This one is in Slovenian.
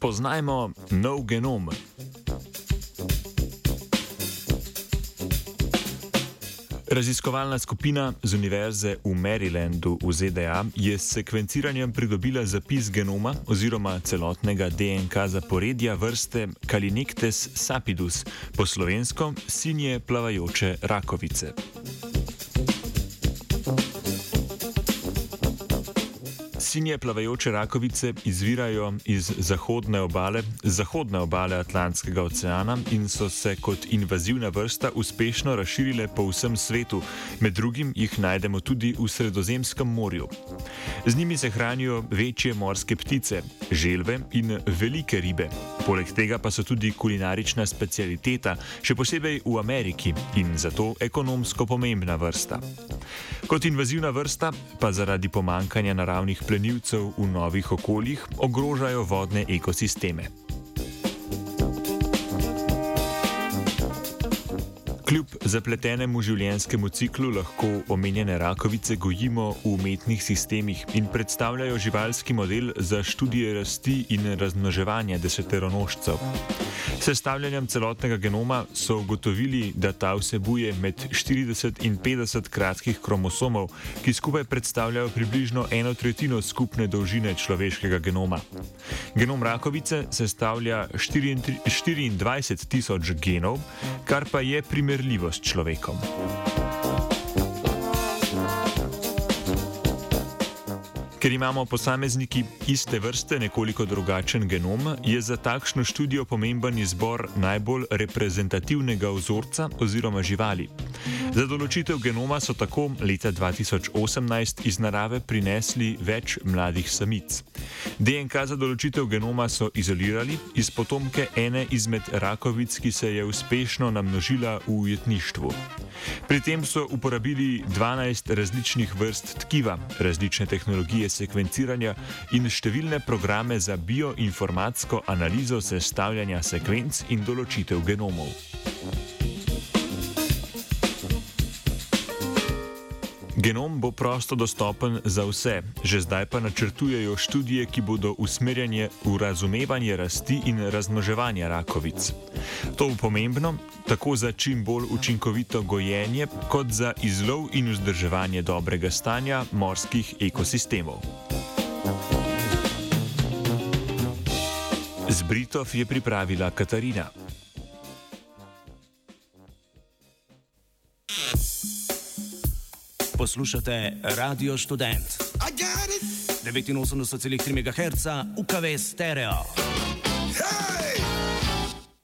spoznajmo nov genom. Raziskovalna skupina z Univerze v Marylandu v ZDA je s sekvenciranjem pridobila zapis genoma oziroma celotnega DNK zaporedja vrste Kalinectes sapidus, po slovensko sinje plavajoče rakovice. Sinje plavajoče rakovice izvirajo iz zahodne obale, zahodne obale Atlantskega oceana in so se kot invazivna vrsta uspešno razširile po vsem svetu, med drugim jih najdemo tudi v Sredozemskem morju. Z njimi se hranijo večje morske ptice, želve in velike ribe. Poleg tega pa so tudi kulinarična specialiteta, še posebej v Ameriki in zato ekonomsko pomembna vrsta. Kot invazivna vrsta pa zaradi pomankanja naravnih plenilcev v novih okoljih ogrožajo vodne ekosisteme. Kljub zapletenemu življenjskemu ciklu lahko omenjene rakovice gojimo v umetnih sistemih in predstavljajo živalski model za študije rasti in razmnoževanja deseteronožcev. Sestavljanjem celotnega genoma so ugotovili, da ta vsebuje med 40 in 50 kratkih kromosomov, ki skupaj predstavljajo približno eno tretjino skupne dolžine človeškega genoma. Genom rakovice sestavlja 24 tisoč genov, kar pa je primerljivo s človekom. Ker imamo posamezniki iste vrste nekoliko drugačen genom, je za takšno študijo pomemben izbor najbolj reprezentativnega vzorca oziroma živali. Za določitev genoma so tako leta 2018 iz narave prinesli več mladih samic. DNK za določitev genoma so izolirali iz potomke ene izmed rakovic, ki se je uspešno namnožila v ujetništvu. Pri tem so uporabili 12 različnih vrst tkiva, različne tehnologije sekvenciranja in številne programe za bioinformatsko analizo sestavljanja sekvenc in določitev genomov. Genom bo prosto dostopen za vse, že zdaj pa načrtujejo študije, ki bodo usmerjene v razumevanje rasti in razmnoževanja rakovic. To bo pomembno tako za čim bolj učinkovito gojenje, kot za izlov in vzdrževanje dobrega stanja morskih ekosistemov. Z Britov je pripravila Katarina. Poslušate Radio Student 89,3 MHz UKV stereo. Hey!